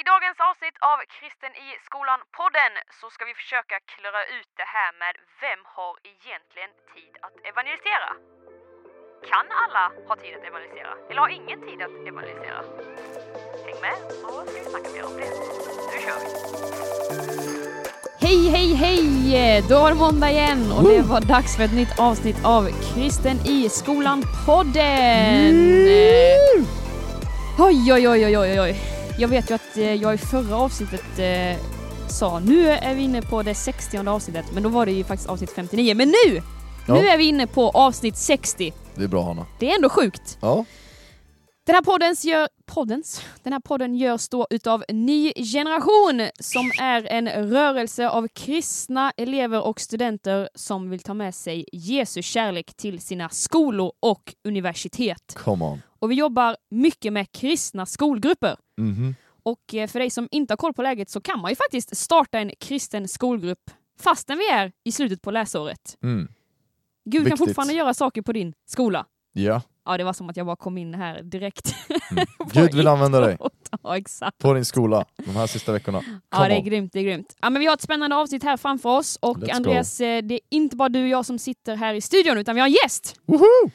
I dagens avsnitt av Kristen i skolan-podden så ska vi försöka klura ut det här med vem har egentligen tid att evangelisera? Kan alla ha tid att evangelisera? Eller har ingen tid att evangelisera? Häng med så ska vi snacka mer om det. Nu kör vi! Hej, hej, hej! Då var det måndag igen och det var dags för ett nytt avsnitt av Kristen i skolan-podden! Oj, oj, oj, oj, oj, oj. Jag vet ju att eh, jag i förra avsnittet eh, sa nu är vi inne på det 60 avsnittet, men då var det ju faktiskt avsnitt 59. Men nu! Ja. Nu är vi inne på avsnitt 60. Det är bra Hanna. Det är ändå sjukt. Ja. Den här poddens gör, poddens? Den här podden görs då utav Ny Generation som är en rörelse av kristna elever och studenter som vill ta med sig Jesu kärlek till sina skolor och universitet. Come on. Och vi jobbar mycket med kristna skolgrupper. Mhm. Och eh, för dig som inte har koll på läget så kan man ju faktiskt starta en kristen skolgrupp fastän vi är i slutet på läsåret. Mm. Gud kan Viktigt. fortfarande göra saker på din skola. Ja. Ja, det var som att jag bara kom in här direkt. Mm. Gud vill använda dig. Ja, exakt. på din skola de här sista veckorna. Ja, Come det är on. grymt, det är grymt. Ja, men vi har ett spännande avsnitt här framför oss och Let's Andreas, eh, det är inte bara du och jag som sitter här i studion utan vi har en gäst! Woho!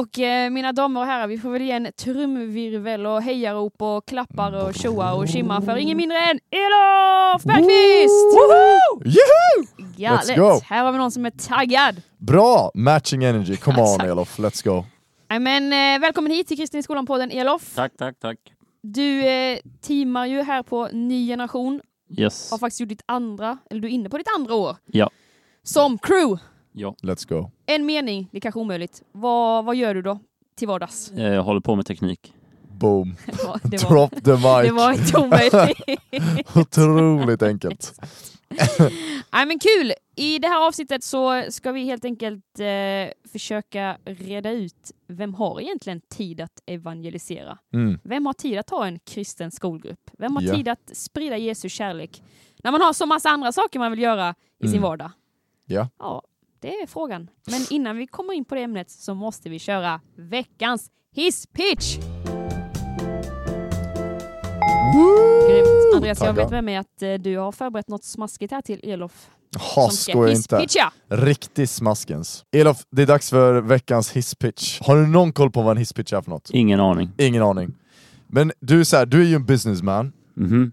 Och eh, mina damer och herrar, vi får väl ge en trumvirvel och hejarop och klappar och tjoa och tjimma för ingen mindre än Elof Bergqvist! Woho! Yoo! Galet! Let's go. Här har vi någon som är taggad. Bra! Matching energy. Come on Exakt. Elof, let's go. Nej, men eh, välkommen hit till Kristin i skolan-podden Elof. Tack, tack, tack. Du eh, teamar ju här på Ny Generation, Yes. har faktiskt gjort ditt andra, eller du är inne på ditt andra år. Ja. Som crew! Ja. Let's go. En mening, det är kanske omöjligt. Vad, vad gör du då till vardags? Eh, Jag håller på med teknik. Boom. Det var, det var, Drop the mic. det var inte omöjligt. Otroligt enkelt. Nej men kul! I det här avsnittet så ska vi helt enkelt eh, försöka reda ut vem har egentligen tid att evangelisera? Mm. Vem har tid att ha en kristen skolgrupp? Vem har Ja. tid att sprida Jesu kärlek? När man har så massa andra saker man vill göra i sin Mm. vardag. Ja. Ja, det är frågan. Men innan vi kommer in på det ämnet så måste vi köra veckans hisspitch! Grymt. Andreas, jag vet med mig att eh, du har förberett något smaskigt här till Elof. Ha, som ska skojar inte. hisspitcha. Riktig smaskens. Elof, det är dags för veckans hisspitch. Har du någon koll på vad en hisspitch är för något? Ingen aning. Ingen aning. Men du är, så här, du är ju en businessman. Mhm.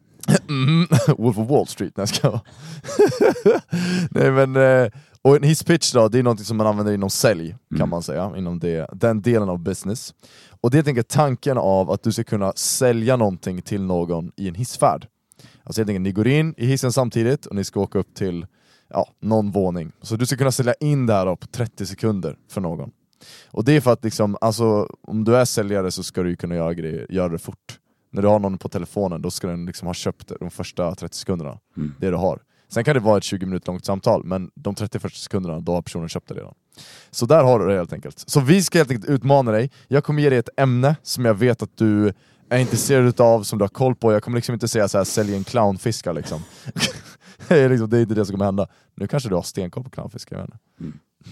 Mm, Wolf of Wall Street, nej jag ska Nej men, eh, och en hisspitch då, det är något som man använder inom sälj, kan Mm. man säga, inom det, den delen av business. Och det är enkelt tanken av att du ska kunna sälja någonting till någon i en hissfärd. Alltså helt enkelt, ni går in i hissen samtidigt och ni ska åka upp till ja, någon våning. Så du ska kunna sälja in det här på 30 sekunder för någon. Och det är för att liksom, alltså, om du är säljare så ska du kunna göra, grejer, göra det fort. När du har någon på telefonen, då ska den liksom ha köpt de första 30 sekunderna. Mm. Det du har. Sen kan det vara ett 20 minuter långt samtal, men de 30 första sekunderna, då har personen köpt det redan. Så där har du det helt enkelt. Så vi ska helt enkelt utmana dig. Jag kommer ge dig ett ämne som jag vet att du är intresserad utav, som du har koll på. Jag kommer liksom inte säga så här, sälj en clownfiskar liksom. det, är liksom. det är inte det som kommer hända. Nu kanske du har stenkoll på clownfiskar, jag inte.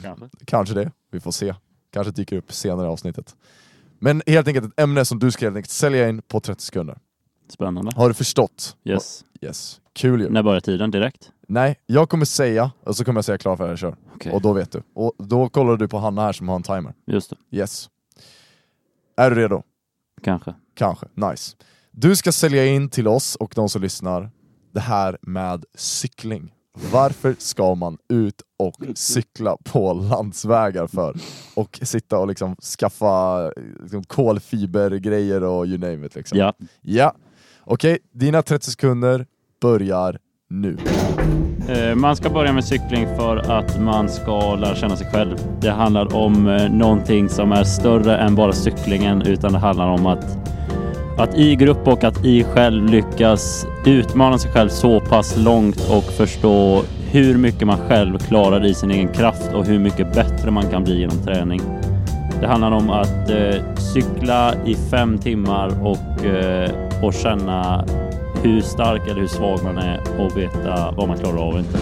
Kanske. Kanske det, vi får se. Kanske dyker upp senare i avsnittet. Men helt enkelt ett ämne som du ska helt enkelt sälja in på 30 sekunder. Spännande. Har du förstått? Yes. Yes. Kul ju. När börjar tiden? Direkt? Nej, jag kommer säga, och så kommer jag säga klar för jag kör. Okej. Och då vet du. Och då kollar du på Hanna här som har en timer. Just det. Yes. Är du redo? Kanske. Kanske. Nice. Du ska sälja in till oss och de som lyssnar det här med cykling. Varför ska man ut och cykla på landsvägar för? Och sitta och liksom skaffa liksom kolfibergrejer och you name it. Liksom. Ja. Ja. Okej, dina 30 sekunder börjar nu. Eh, man ska börja med cykling för att man ska lära känna sig själv. Det handlar om eh, någonting som är större än bara cyklingen utan det handlar om att, att i grupp och att i själv lyckas utmana sig själv så pass långt och förstå hur mycket man själv klarar i sin egen kraft och hur mycket bättre man kan bli genom träning. Det handlar om att eh, cykla i fem timmar och, eh, och känna hur stark eller hur svag man är och veta vad man klarar av och inte.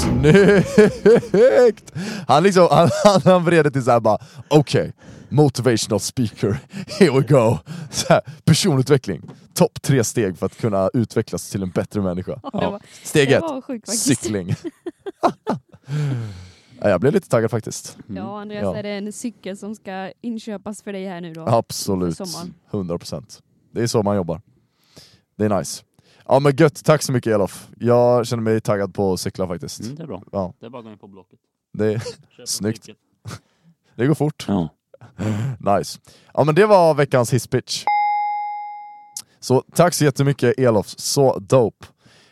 Snyggt! Han liksom, han, han, han vred det till såhär bara, okej, okay, motivational speaker, here we go. Så här, personutveckling, topp tre steg för att kunna utvecklas till en bättre människa. Ja, Steg ett, cykling. ja, jag blev lite taggad faktiskt. Ja, Andreas, Ja. är det en cykel som ska inköpas för dig här nu då? Absolut, För sommaren. 100%. Det är så man jobbar. Det är nice. Ja men gött, tack så mycket Elof. Jag känner mig taggad på att cykla faktiskt. Mm, det är bra. Ja, Det är bara att gå in på Blocket. det, en Snyggt. det går fort. Ja. Nice. Ja men det var veckans hisspitch. Så tack så jättemycket Elof, så dope.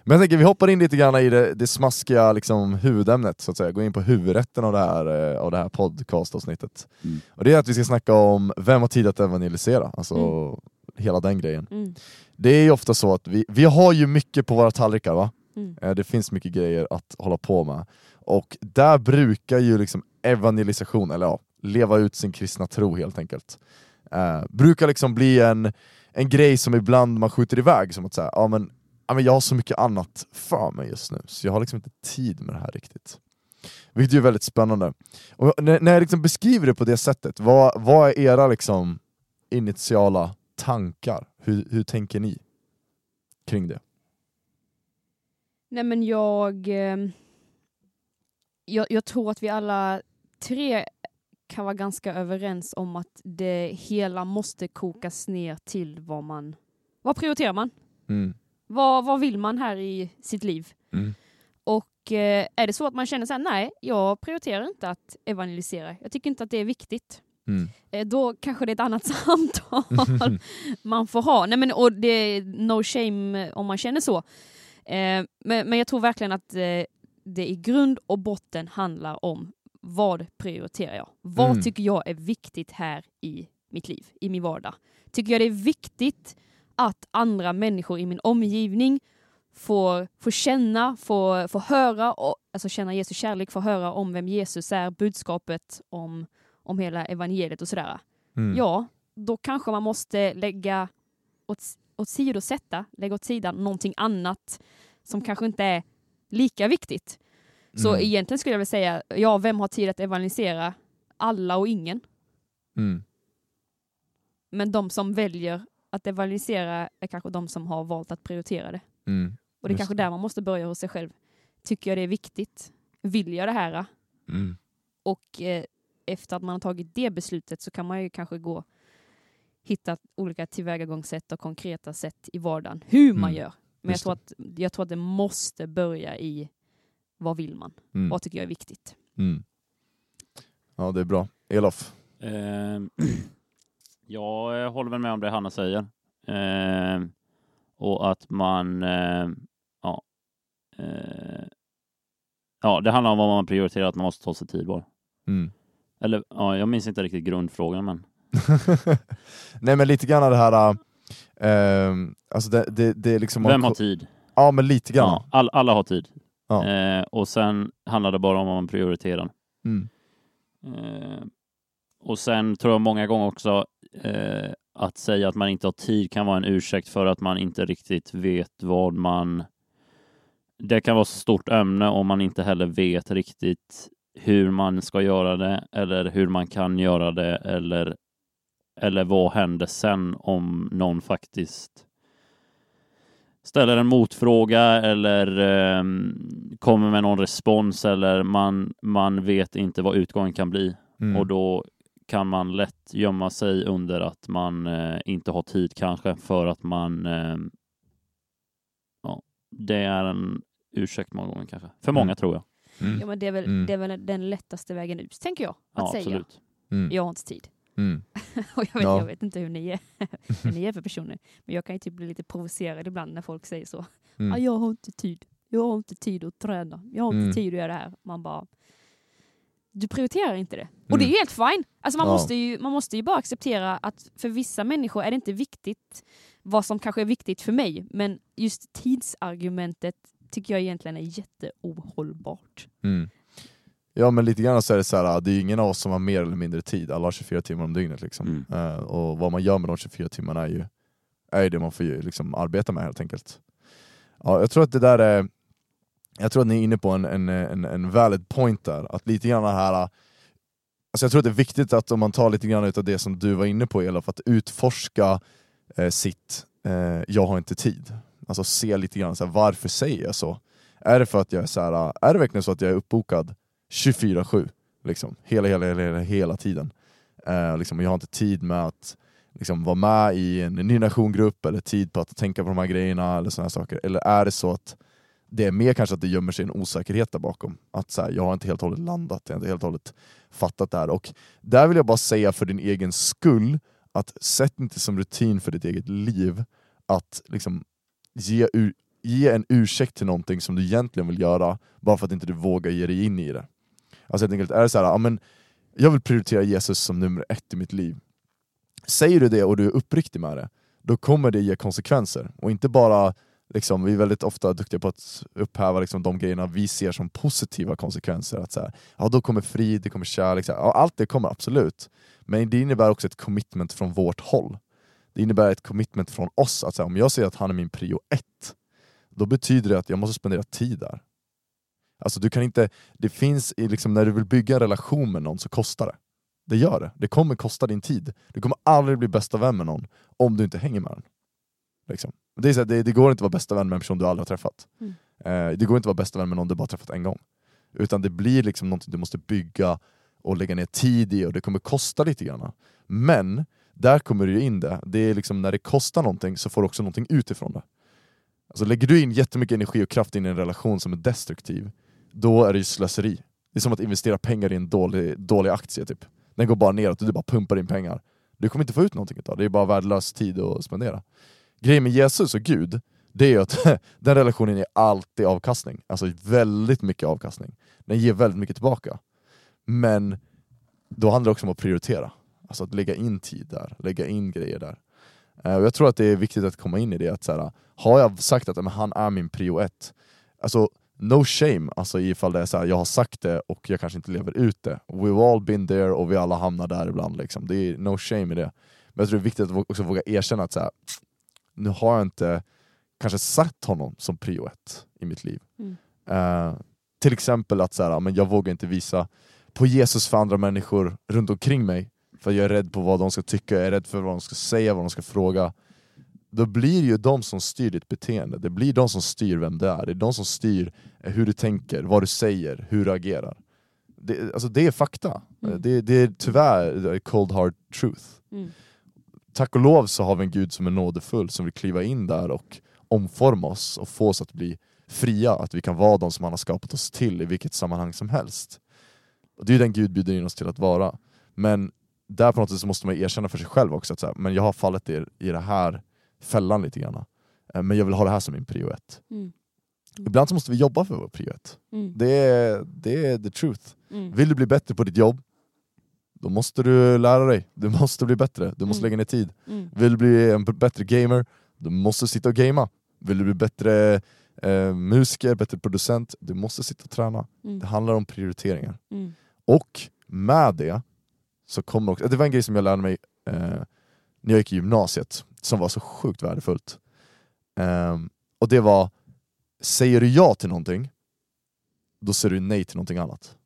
Men jag tänker vi hoppar in lite grann i det, det smaskiga liksom, huvudämnet, så att säga. Gå in på huvudrätten av det här, eh, av det här podcastavsnittet. Mm. Och det är att vi ska snacka om vem har tid att evangelisera, alltså Mm. Hela den grejen. Mm. Det är ju ofta så att vi, vi har ju mycket på våra tallrikar va? Mm. Eh, Det finns mycket grejer att hålla på med. Och där brukar ju liksom evangelisation, eller ja, leva ut sin kristna tro helt enkelt. Eh, brukar liksom bli en, en grej som ibland man skjuter iväg, som att säga, ja men, ja men jag har så mycket annat för mig just nu, så jag har liksom inte tid med det här riktigt. Vilket är väldigt spännande. Och när, när jag liksom beskriver det på det sättet, vad, vad är era liksom initiala tankar? Hur, hur tänker ni kring det? Nej men jag, ehm, jag... Jag tror att vi alla tre kan vara ganska överens om att det hela måste kokas ner till vad man... Vad prioriterar man? Mm. Vad, vad vill man här i sitt liv? Mm. Och eh, är det så att man känner så här, nej, jag prioriterar inte att evangelisera. Jag tycker inte att det är viktigt. Mm. Eh, då kanske det är ett annat samtal man får ha. Nej, men, och det är no shame om man känner så. Eh, men, men jag tror verkligen att eh, det i grund och botten handlar om vad prioriterar jag? Vad Mm. tycker jag är viktigt här i mitt liv, i min vardag? Tycker jag det är viktigt att andra människor i min omgivning får, får känna, får, får höra, och, alltså känna Jesu kärlek, får höra om vem Jesus är, budskapet om, om hela evangeliet och sådär. Mm. Ja, då kanske man måste lägga åt, åt sidosätta, lägga åt sidan någonting annat som kanske inte är lika viktigt. Så Mm. egentligen skulle jag vilja säga, ja, vem har tid att evangelisera? Alla och ingen. Mm. Men de som väljer att evangelisera är kanske de som har valt att prioritera det. Mm. Och det är Just kanske där man måste börja hos sig själv. Tycker jag det är viktigt? Vill jag det här? Mm. Och eh, efter att man har tagit det beslutet så kan man ju kanske gå hitta olika tillvägagångssätt och konkreta sätt i vardagen hur man Mm. gör. Men jag tror, att, jag tror att det måste börja i vad vill man? Mm. Vad tycker jag är viktigt? Mm. Ja, det är bra. Elof? Ehm, jag eh, håller väl med om det Hanna säger. Ehm, och att man, eh, ja, eh, ja, det handlar om vad man prioriterar, att man måste ta sig tid bara. Mm. Eller, ja, jag minns inte riktigt grundfrågan, men Nej men lite grann det här, äh, alltså det, det, det är liksom... vem har tid? Ja men lite grann. Ja, all, alla har tid. Ja. Eh, och sen handlar det bara om vad man prioriterar. Mm. Eh, och sen tror jag många gånger också eh, att säga att man inte har tid kan vara en ursäkt för att man inte riktigt vet vad man... Det kan vara ett stort ämne om man inte heller vet riktigt hur man ska göra det eller hur man kan göra det eller, eller vad händer sen om någon faktiskt ställer en motfråga eller ehm, kommer med någon respons eller man, man vet inte vad utgången kan bli. Mm. Och då kan man lätt gömma sig under att man eh, inte har tid kanske för att man eh, ja, det är en ursäkt många gånger kanske. För många Mm. tror jag. Mm. Ja, men det, är väl, Mm. det är väl den lättaste vägen ut, tänker jag. Att Ja, säga, absolut. Mm. jag har inte tid. Mm. Och jag vet, Ja. jag vet inte hur ni, är, hur ni är för personer, men jag kan ju typ bli lite provocerad ibland när folk säger så. Mm. Ah, jag har inte tid. Jag har inte tid att träna. Jag har inte Mm. tid att göra det här. Man bara, du prioriterar inte det. Och det är ju helt fine. Alltså man, Ja. måste ju, man måste ju bara acceptera att för vissa människor är det inte viktigt vad som kanske är viktigt för mig. Men just tidsargumentet tycker jag egentligen är jätteohållbart. Mm. Ja men lite grann så är det så här, det är ju ingen av oss som har mer eller mindre tid, alla har 24 timmar om dygnet liksom. Mm. Eh, och vad man gör med de 24 timmarna är ju, är ju det man får ju liksom arbeta med helt enkelt. Ja, jag tror att det där är, jag tror att ni är inne på en, en, en, en valid point där, att lite grann här Alltså jag tror att det är viktigt att om man tar lite grann av det som du var inne på Elof, att utforska eh, sitt eh, jag har inte tid. Alltså se lite grann, så här, varför säger jag så? Är det för att jag är så här, äh, är det verkligen så att jag är uppbokad 24-7? Liksom, hela, hela, hela, hela tiden. Eh, liksom, jag har inte tid med att liksom, vara med i en ny nationgrupp eller tid på att tänka på de här grejerna eller sådana saker. Eller är det så att det är mer kanske att det gömmer sig en osäkerhet där bakom. Att så här, jag har inte helt och hållet landat, jag har inte helt och hållet fattat det här. Och där vill jag bara säga för din egen skull, att sätt inte som rutin för ditt eget liv att liksom ge, ge en ursäkt till någonting som du egentligen vill göra, bara för att inte du vågar ge dig in i det. Alltså helt enkelt, är det så här, men jag vill prioritera Jesus som nummer ett i mitt liv. Säger du det och du är uppriktig med det, då kommer det ge konsekvenser. Och inte bara, liksom, vi är väldigt ofta duktiga på att upphäva liksom, de grejerna vi ser som positiva konsekvenser. Att så här, ja, då kommer frid, det kommer kärlek, så här, ja, allt det kommer absolut. Men det innebär också ett commitment från vårt håll. Det innebär ett commitment från oss, att här, om jag säger att han är min prio ett, då betyder det att jag måste spendera tid där. Alltså du kan inte, det finns, liksom, när du vill bygga en relation med någon så kostar det. Det gör det. Det kommer kosta din tid. Du kommer aldrig bli bästa vän med någon om du inte hänger med den. Liksom. Det, är så här, det, det, går inte att vara bästa vän med en person du aldrig har träffat. Mm. Eh, det går inte att vara bästa vän med någon du bara träffat en gång. Utan det blir liksom något du måste bygga och lägga ner tid i och det kommer kosta lite grann. Men där kommer du in det. det är liksom när det kostar någonting så får du också någonting utifrån det. Alltså lägger du in jättemycket energi och kraft in i en relation som är destruktiv, då är det ju slöseri. Det är som att investera pengar i en dålig, dålig aktie typ. Den går bara neråt och du bara pumpar in pengar. Du kommer inte få ut någonting av det, det är bara värdelös tid att spendera. Grejen med Jesus och Gud, det är ju att den relationen är alltid avkastning. Alltså väldigt mycket avkastning. Den ger väldigt mycket tillbaka. Men då handlar det också om att prioritera. Alltså att lägga in tid där, lägga in grejer där. Uh, och jag tror att det är viktigt att komma in i det, att så här, har jag sagt att men, han är min prio ett, alltså no shame alltså ifall det är så här, jag har sagt det och jag kanske inte lever ut det. We've all been there och vi alla hamnar där ibland. Liksom. Det är no shame i det. Men jag tror det är viktigt att också våga erkänna att så här, nu har jag inte kanske satt honom som prio ett i mitt liv. Mm. Uh, till exempel att så här, men jag vågar inte visa på Jesus för andra människor runt omkring mig, för jag är rädd på vad de ska tycka, jag är rädd för vad de ska säga, vad de ska fråga då blir ju de som styr ditt beteende. Det blir de som styr vem du är. Det är de som styr hur du tänker, vad du säger, hur du agerar. Det, alltså det är fakta. Mm. Det, det, är tyvärr cold hard truth. Mm. Tack och lov så har vi en Gud som är nådefull, som vill kliva in där och omforma oss och få oss att bli fria, att vi kan vara de som han har skapat oss till i vilket sammanhang som helst. Och det är den Gud bjuder in oss till att vara. Men där på något sätt så måste man erkänna för sig själv också att så här, men jag har fallit i, i det här fällan lite grann. Eh, men jag vill ha det här som min prio ett. Mm. Mm. Ibland så måste vi jobba för vår prio ett. Mm. Det, är, det är the truth. Mm. Vill du bli bättre på ditt jobb, då måste du lära dig. Du måste bli bättre, du måste mm. lägga ner tid. Mm. Vill du bli en bättre gamer, du måste sitta och gamea. Vill du bli bättre eh, musiker, bättre producent, du måste sitta och träna. Det handlar om prioriteringar. Och med det, så kommer också, det var en grej som jag lärde mig eh, när jag gick i gymnasiet som var så sjukt värdefullt. Um, och det var, säger du ja till någonting, då säger du nej till någonting annat.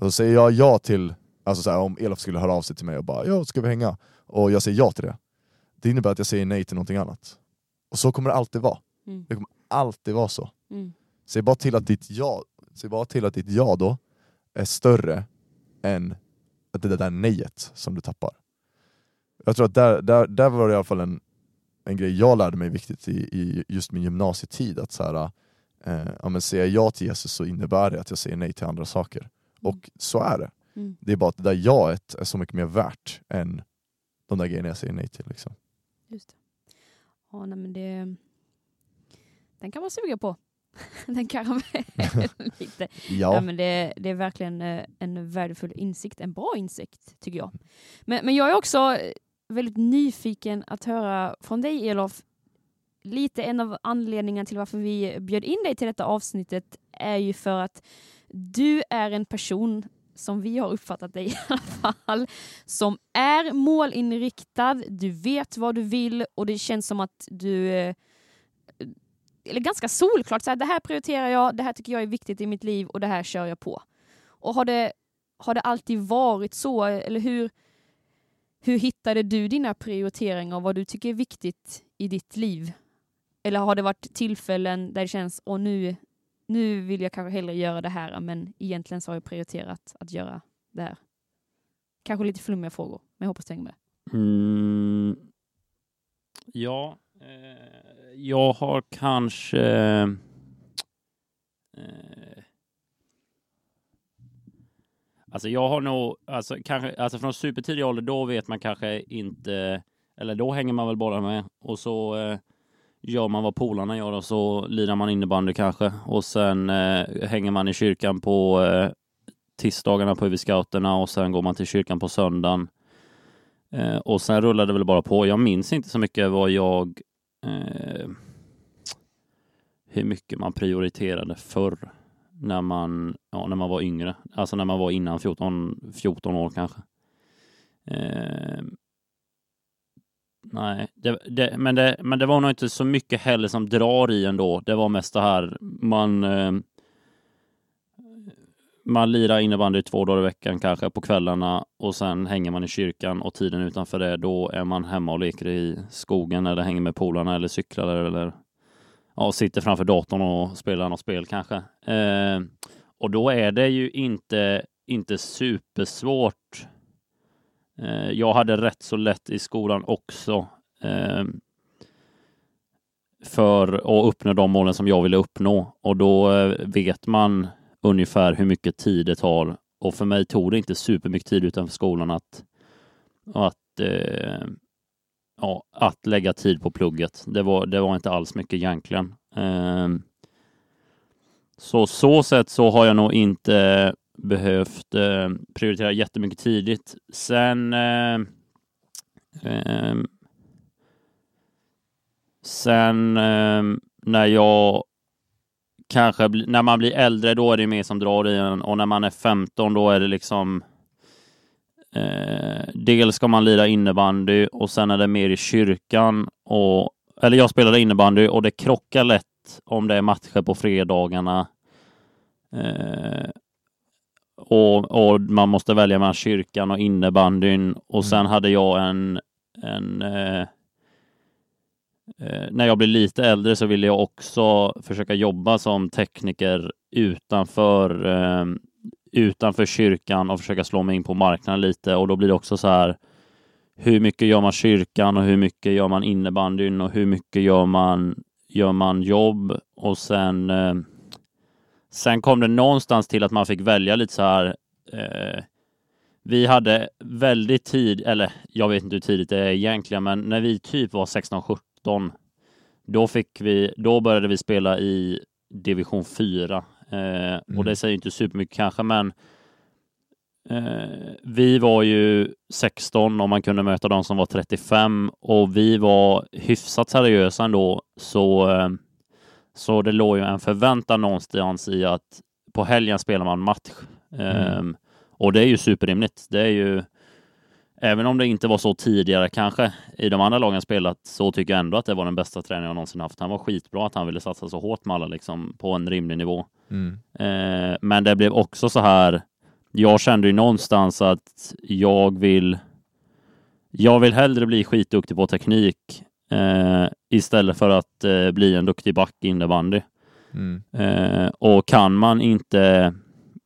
Alltså säger jag ja till, alltså så här, om Elof skulle höra av sig till mig och bara ja, ska vi hänga? Och jag säger ja till det. Det innebär att jag säger nej till någonting annat. Och så kommer det alltid vara. Mm. Det kommer alltid vara så. Mm. Säg bara till att ditt ja, säg bara till att ditt ja då är större än det där nejet som du tappar. Jag tror att där, där, där var det i alla fall en, en grej jag lärde mig viktigt i, i just min gymnasietid, att så här, eh, ja, men säger jag ja till Jesus så innebär det att jag säger nej till andra saker. Mm. Och så är det. Mm. Det är bara att det där jaet är så mycket mer värt än de där grejerna jag säger nej till. Liksom. Just det. Ja, nej, men det... Den kan man suga på. Den karamell lite. Ja. ja. men det, det är verkligen eh, en värdefull insikt, en bra insikt tycker jag. Men, men jag är också väldigt nyfiken att höra från dig Elof. Lite en av anledningarna till varför vi bjöd in dig till detta avsnittet är ju för att du är en person som vi har uppfattat dig i alla fall, som är målinriktad, du vet vad du vill och det känns som att du eller ganska solklart, så här, det här prioriterar jag, det här tycker jag är viktigt i mitt liv och det här kör jag på. Och har det, har det alltid varit så, eller hur, hur hittade du dina prioriteringar och vad du tycker är viktigt i ditt liv? Eller har det varit tillfällen där det känns, och nu, nu vill jag kanske hellre göra det här, men egentligen så har jag prioriterat att göra det här. Kanske lite flummiga frågor, men jag hoppas du hänger med. Mm, ja, Eh, jag har kanske... Eh, alltså jag har nog, alltså, kanske, alltså från supertidig ålder, då vet man kanske inte, eller då hänger man väl bara med och så eh, gör man vad polarna gör och så lirar man innebandy kanske och sen eh, hänger man i kyrkan på eh, tisdagarna på UV-scouterna och sen går man till kyrkan på söndagen. Eh, och sen rullade det väl bara på. Jag minns inte så mycket vad jag... Eh, hur mycket man prioriterade förr när man, ja, när man var yngre. Alltså när man var innan 14, 14 år kanske. Eh, nej, det, det, men, det, men det var nog inte så mycket heller som drar i ändå. Det var mest det här man eh, man lirar innebandy två dagar i veckan kanske på kvällarna och sen hänger man i kyrkan och tiden utanför det då är man hemma och leker i skogen eller hänger med polarna eller cyklar eller ja, sitter framför datorn och spelar något spel kanske. Eh, och då är det ju inte, inte supersvårt. Eh, jag hade rätt så lätt i skolan också. Eh, för att uppnå de målen som jag ville uppnå och då eh, vet man ungefär hur mycket tid det tar. Och för mig tog det inte supermycket tid utanför skolan att, att, eh, ja, att lägga tid på plugget. Det var, det var inte alls mycket egentligen. Eh, så så sätt så har jag nog inte behövt eh, prioritera jättemycket tidigt. Sen eh, eh, Sen ehm, när jag kanske när man blir äldre, då är det mer som drar i en och när man är 15 då är det liksom eh, dels ska man lira innebandy och sen är det mer i kyrkan och eller jag spelade innebandy och det krockar lätt om det är matcher på fredagarna. Eh, och, och, man måste välja mellan kyrkan och innebandyn och sen mm. hade jag en, en Eh, Eh, när jag blir lite äldre så vill jag också försöka jobba som tekniker utanför, ehm, utanför kyrkan och försöka slå mig in på marknaden lite. Och då blir det också så här hur mycket gör man kyrkan och hur mycket gör man innebandyn och hur mycket gör man, gör man jobb? Och sen eh, sen kom det någonstans till att man fick välja lite så här eh, vi hade väldigt tid, eller jag vet inte hur tidigt det är egentligen, men när vi typ var 16-17 2017. Då, fick vi, då började vi spela i division 4 eh, mm. och det säger inte supermycket kanske, men eh, vi var ju 16 och man kunde möta de som var 35 och vi var hyfsat seriösa ändå, så, eh, så det låg ju en förväntan någonstans i att på helgen spelar man match. Mm. Um, och det är ju superrimligt. Det är ju Även om det inte var så tidigare kanske i de andra lagen spelat så tycker jag ändå att det var den bästa träningen jag någonsin haft. Han var skitbra att han ville satsa så hårt med alla liksom på en rimlig nivå. Mm. Eh, men det blev också så här. Jag kände ju någonstans att jag vill. Jag vill hellre bli skitduktig på teknik eh, istället för att eh, bli en duktig back innebandy. Mm. Eh, och kan man inte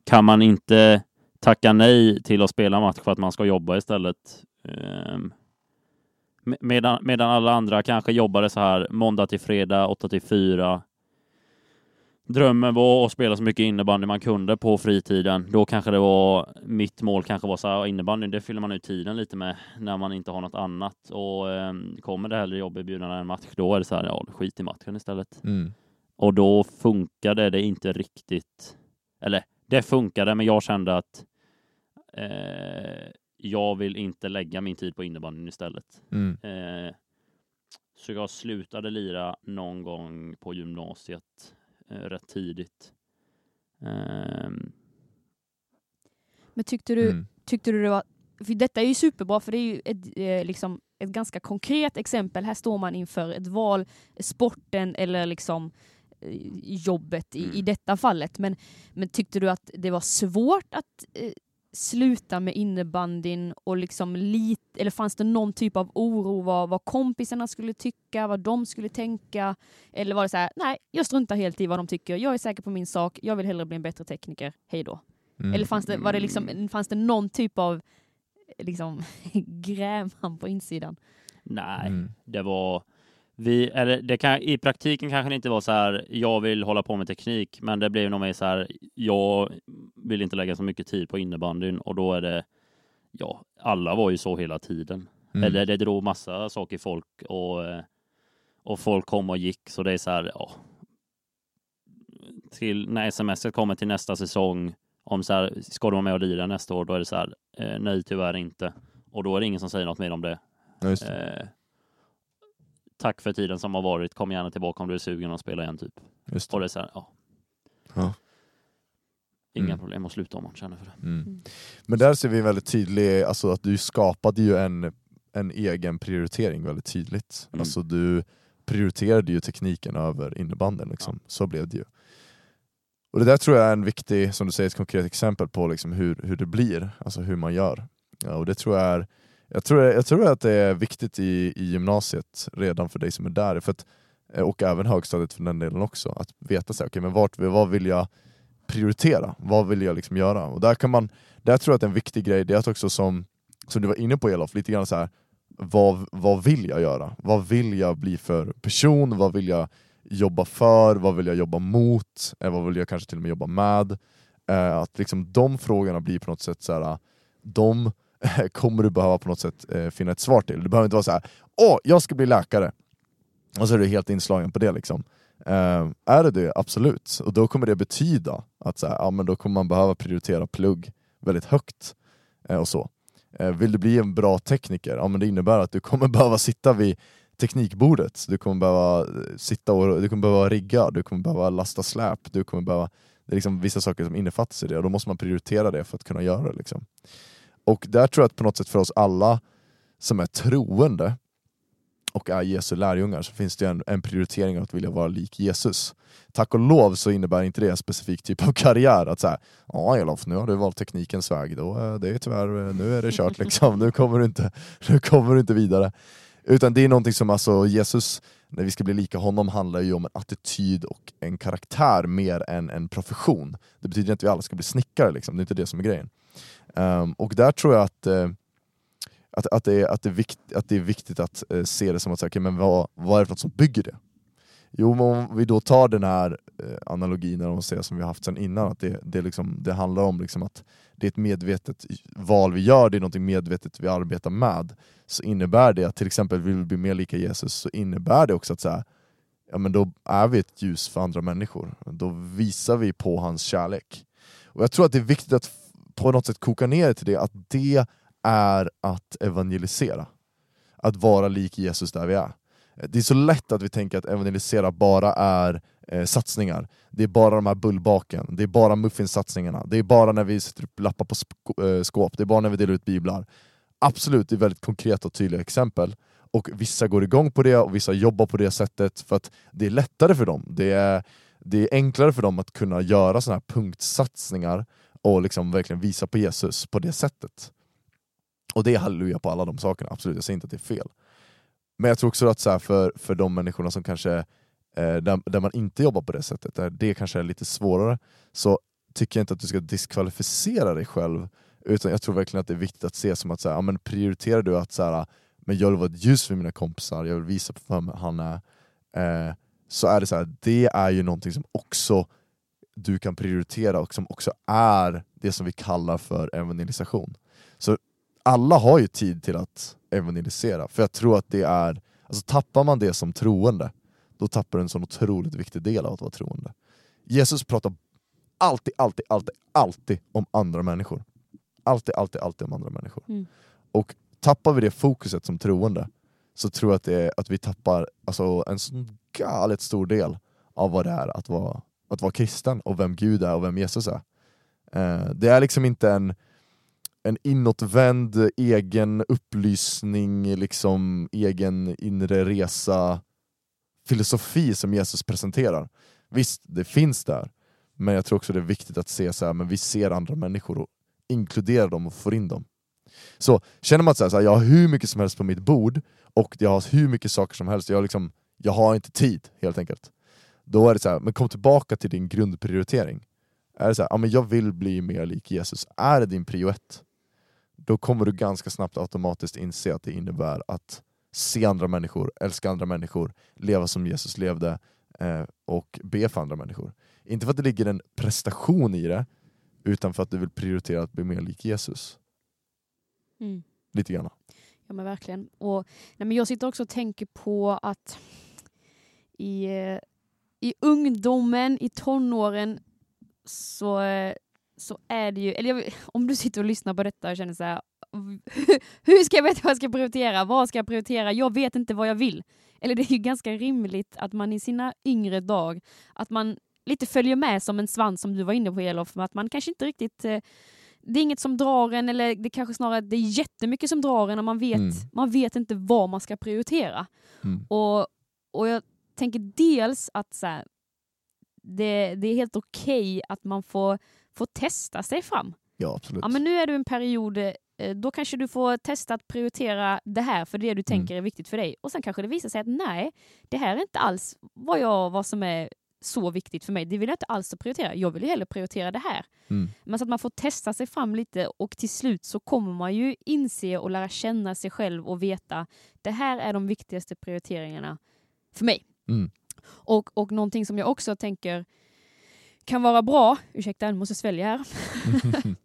kan man inte tacka nej till att spela match för att man ska jobba istället. Ehm, medan, medan alla andra kanske jobbade så här måndag till fredag, 8 till 4. Drömmen var att spela så mycket innebandy man kunde på fritiden. Då kanske det var mitt mål kanske var så här innebandy. Det fyller man ut tiden lite med när man inte har något annat och eh, kommer det hellre jobberbjudande än match. Då är det så här. Ja, skit i matchen istället. Mm. Och då funkade det inte riktigt. Eller det funkade, men jag kände att Eh, jag vill inte lägga min tid på innebandyn istället. Mm. Eh, så jag slutade lira någon gång på gymnasiet eh, rätt tidigt. Ehm. Men tyckte du, mm. tyckte du det var, för detta är ju superbra för det är ju ett, eh, liksom ett ganska konkret exempel. Här står man inför ett val, sporten eller liksom eh, jobbet i, i detta fallet. Men, men tyckte du att det var svårt att eh, sluta med innebandyn och liksom lit, eller fanns det någon typ av oro vad, vad kompisarna skulle tycka, vad de skulle tänka? Eller var det så här, nej, jag struntar helt i vad de tycker, jag är säker på min sak, jag vill hellre bli en bättre tekniker, hej då. Mm. Eller fanns det, var det liksom, fanns det någon typ av liksom, gräman på insidan? Nej, Mm. det var vi, eller det kan, I praktiken kanske det inte var så här, jag vill hålla på med teknik, men det blev nog mer så här, jag vill inte lägga så mycket tid på innebandyn och då är det, ja, alla var ju så hela tiden. Mm. Eller det drog massa saker i folk och, och folk kom och gick, så det är så här, ja. Till när sms kommer till nästa säsong, om så här, ska du vara med och lira nästa år, då är det så här, eh, nej tyvärr inte. Och då är det ingen som säger något mer om det. Ja. Eh, tack för tiden som har varit. Kom gärna tillbaka om du är sugen att spela igen typ. Just det. Och det är så här, ja. Ja. Inga Mm. problem att sluta om man känner för det. Mm. Men där ser vi väldigt tydlig, alltså att du skapade ju en, en egen prioritering väldigt tydligt. Mm. Alltså du prioriterade ju tekniken över innebanden, liksom. så blev det ju. Och det där tror jag är en viktig, som du säger, ett konkret exempel på liksom hur, hur det blir, alltså hur man gör. Ja, och det tror jag är, jag tror, jag tror att det är viktigt i, i gymnasiet redan för dig som är där, för att, eh, och även högstadiet för den delen också, att veta så här, okay, men vart, vad vill jag prioritera? Vad vill jag liksom göra? Och där, kan man, där tror jag att en viktig grej det är att också som, som du var inne på Elof, lite grann så här, vad, vad vill jag göra? Vad vill jag bli för person? Vad vill jag jobba för? Vad vill jag jobba mot? Eh, vad vill jag kanske till och med jobba med? Eh, att liksom de frågorna blir på något sätt så här, de kommer du behöva på något sätt eh, finna ett svar till. Det behöver inte vara så här, åh, jag ska bli läkare! Och så är du helt inslagen på det liksom. Eh, är det det? Absolut. Och då kommer det betyda att så här, ja, men då kommer man behöva prioritera plugg väldigt högt. Eh, och så. Eh, vill du bli en bra tekniker? Ja, men det innebär att du kommer behöva sitta vid teknikbordet. Du kommer behöva eh, sitta och du kommer behöva rigga, du kommer behöva lasta släp, du kommer behöva det är liksom vissa saker som innefattas i det och då måste man prioritera det för att kunna göra det. Liksom. Och där tror jag att på något sätt för oss alla som är troende och är Jesu lärjungar så finns det en, en prioritering av att vilja vara lik Jesus. Tack och lov så innebär inte det en specifik typ av karriär, att säga ja Elof, nu har du valt teknikens väg, då, eh, det är tyvärr, eh, nu är det kört liksom, nu kommer du inte, nu kommer du inte vidare. Utan det är någonting som alltså Jesus, när vi ska bli lika honom, handlar ju om en attityd och en karaktär mer än en profession. Det betyder inte att vi alla ska bli snickare, liksom. det är inte det som är grejen. Um, och där tror jag att, uh, att, att, det, är, att, det, är vikt, att det är viktigt att uh, se det som att, okay, men vad, vad är det för något som bygger det? Jo, men om vi då tar den här eh, analogin eller säger, som vi har haft sedan innan, att det, det, liksom, det handlar om liksom att det är ett medvetet val vi gör, det är något medvetet vi arbetar med, så innebär det att till exempel vill vi bli mer lika Jesus, så innebär det också att så här, ja, men då är vi ett ljus för andra människor. Då visar vi på hans kärlek. Och Jag tror att det är viktigt att på något sätt koka ner det till det, att det är att evangelisera. Att vara lik Jesus där vi är. Det är så lätt att vi tänker att evangelisera bara är eh, satsningar. Det är bara de här bullbaken, det är bara muffinsatsningarna, det är bara när vi sätter upp lappar på eh, skåp, det är bara när vi delar ut biblar. Absolut, det är väldigt konkreta och tydliga exempel. Och vissa går igång på det och vissa jobbar på det sättet för att det är lättare för dem. Det är, det är enklare för dem att kunna göra sådana här punktsatsningar och liksom verkligen visa på Jesus på det sättet. Och det är halleluja på alla de sakerna, absolut, jag säger inte att det är fel. Men jag tror också att så här, för, för de människorna som kanske, Eh, där, där man inte jobbar på det sättet, där det kanske är lite svårare, så tycker jag inte att du ska diskvalificera dig själv, utan jag tror verkligen att det är viktigt att se som att så här, ja, men prioriterar du att så här, men jag vill vara ett ljus för mina kompisar, jag vill visa på vem han är, eh, så är det så här, det är ju någonting som också du kan prioritera och som också är det som vi kallar för evangelisation. Så alla har ju tid till att evangelisera, för jag tror att det är, alltså tappar man det som troende, då tappar du en sån otroligt viktig del av att vara troende. Jesus pratar alltid, alltid, alltid, alltid om andra människor. Alltid, alltid, alltid om andra människor. Mm. Och tappar vi det fokuset som troende, så tror jag att, det är, att vi tappar alltså, en sån galet stor del av vad det är att vara, att vara kristen och vem Gud är och vem Jesus är. Eh, det är liksom inte en en inåtvänd egen upplysning, liksom egen inre resa filosofi som Jesus presenterar. Visst, det finns där, men jag tror också det är viktigt att se så här, men vi ser andra människor och inkluderar dem och får in dem. Så känner man att så här, så här, jag har hur mycket som helst på mitt bord och jag har hur mycket saker som helst, jag, liksom, jag har inte tid helt enkelt. Då är det så här, men kom tillbaka till din grundprioritering. Är det så här, ja, men jag vill bli mer lik Jesus, är det din prio ett? Då kommer du ganska snabbt automatiskt inse att det innebär att se andra människor, älska andra människor, leva som Jesus levde eh, och be för andra människor. Inte för att det ligger en prestation i det, utan för att du vill prioritera att bli mer lik Jesus. Mm. Lite grann. Ja men verkligen. Och, nej, men jag sitter också och tänker på att i, eh, i ungdomen, i tonåren, så, eh, så är det ju, eller jag, om du sitter och lyssnar på detta och känner så här, hur ska jag veta vad jag ska prioritera? Vad ska jag prioritera? Jag vet inte vad jag vill. Eller det är ju ganska rimligt att man i sina yngre dag, att man lite följer med som en svans som du var inne på Elof, att man kanske inte riktigt eh, det är inget som drar en, eller det kanske snarare det är jättemycket som drar en och man vet, Mm. man vet inte vad man ska prioritera. Mm. Och, och jag tänker dels att så här, det, det är helt okej att man får, får testa sig fram. Ja, absolut. Ja, men nu är du en period, eh, då kanske du får testa att prioritera det här för det du tänker är viktigt för dig. Och sen kanske det visar sig att nej, det här är inte alls vad, jag, vad som är så viktigt för mig. Det vill jag inte alls prioritera. Jag vill ju hellre prioritera det här. Mm. Men så att man får testa sig fram lite och till slut så kommer man ju inse och lära känna sig själv och veta det här är de viktigaste prioriteringarna för mig. Mm. Och, och någonting som jag också tänker kan vara bra, ursäkta jag måste svälja här,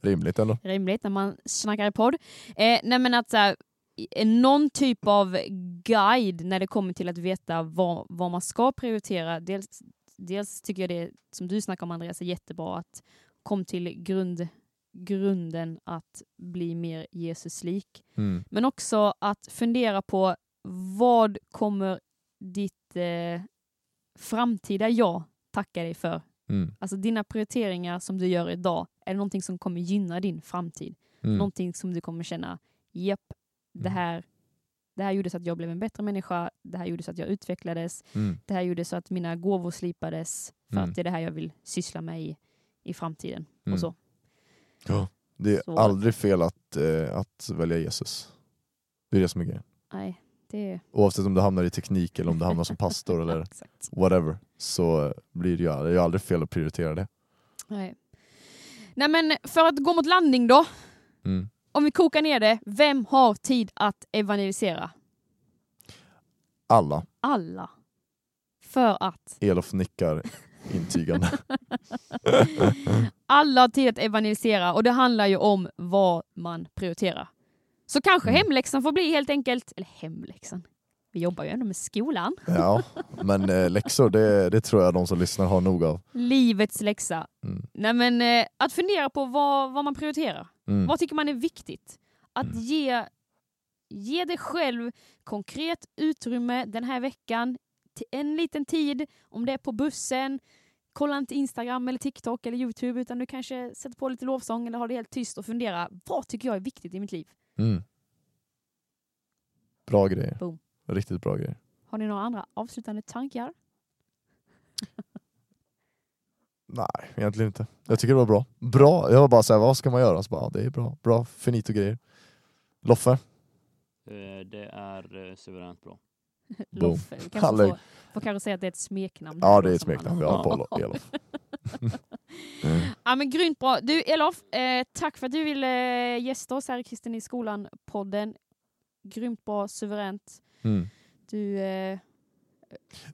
Rimligt ändå. rimligt när man snackar i podd. Eh, nej men att så här, i- någon typ av guide när det kommer till att veta vad, vad man ska prioritera. Dels, dels tycker jag det som du snackar om Andreas är jättebra att kom till grund, grunden att bli mer Jesuslik. Mm. Men också att fundera på vad kommer ditt eh, framtida jag tacka dig för? Mm. Alltså dina prioriteringar som du gör idag, är det någonting som kommer gynna din framtid? Mm. Någonting som du kommer känna, japp, det Mm. här, det här gjorde så att jag blev en bättre människa, det här gjorde så att jag utvecklades, Mm. det här gjorde så att mina gåvor slipades, för Mm. att det är det här jag vill syssla med i, i framtiden. Mm. Och så. Ja. Det är Så- aldrig fel att, eh, att välja Jesus. Det är det som är grejen. Nej, det. Oavsett om du hamnar i teknik eller om du hamnar som pastor eller whatever, så blir det ju det är ju aldrig fel att prioritera det. Nej. Nej men för att gå mot landning då, Mm. om vi kokar ner det, vem har tid att evangelisera? Alla. Alla. För att Elof nickar intygande. alla har tid att evangelisera och det handlar ju om vad man prioriterar. Så kanske Mm. hemläxan får bli helt enkelt, eller hemläxan, vi jobbar ju ändå med skolan. ja, men eh, läxor det, det tror jag de som lyssnar har nog av. Livets läxa. Mm. Nej men eh, att fundera på vad, vad man prioriterar. Mm. Vad tycker man är viktigt? Att Mm. ge, ge dig själv konkret utrymme den här veckan, till en liten tid, om det är på bussen, kolla inte Instagram eller TikTok eller Youtube, utan du kanske sätter på lite lovsång eller har det helt tyst och fundera, vad tycker jag är viktigt i mitt liv? Mm. Bra grejer. Boom. Riktigt bra grejer. Har ni några andra avslutande tankar? Nej, egentligen inte. Jag tycker det var bra. Bra, jag var bara såhär, vad ska man göra? Så bara, ja, det är bra. Bra, finito grejer. Loffe? Eh, Det är eh, suveränt bra. Loffe. Vi kanske får, får kanske säga att det är ett smeknamn. Ja, det är ett smeknamn vi har på Elof. Ja men grymt bra. Du Elof, eh, tack för att du ville eh, gästa oss här i Kristen i skolan-podden. Grymt bra, suveränt. Mm. Du, eh,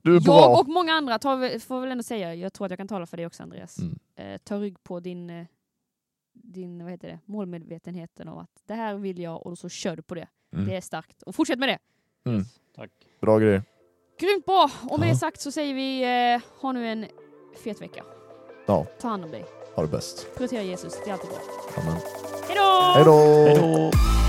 Du är jag bra. och många andra tar, vi- får väl ändå säga, jag tror att jag kan tala för dig också Andreas, Mm. eh, ta rygg på din, eh, din vad heter det, målmedvetenheten och att det här vill jag och så kör du på det. Mm. Det är starkt. Och fortsätt med det. Mm. Yes, tack. Bra grejer. Grymt bra! Och med Ja. det sagt så säger vi, eh, ha nu en fet vecka. Ja. Ta hand om dig. Ha det bäst. Prioritera Jesus, det är alltid bra. Amen. Hej då! Hej då! Hej då!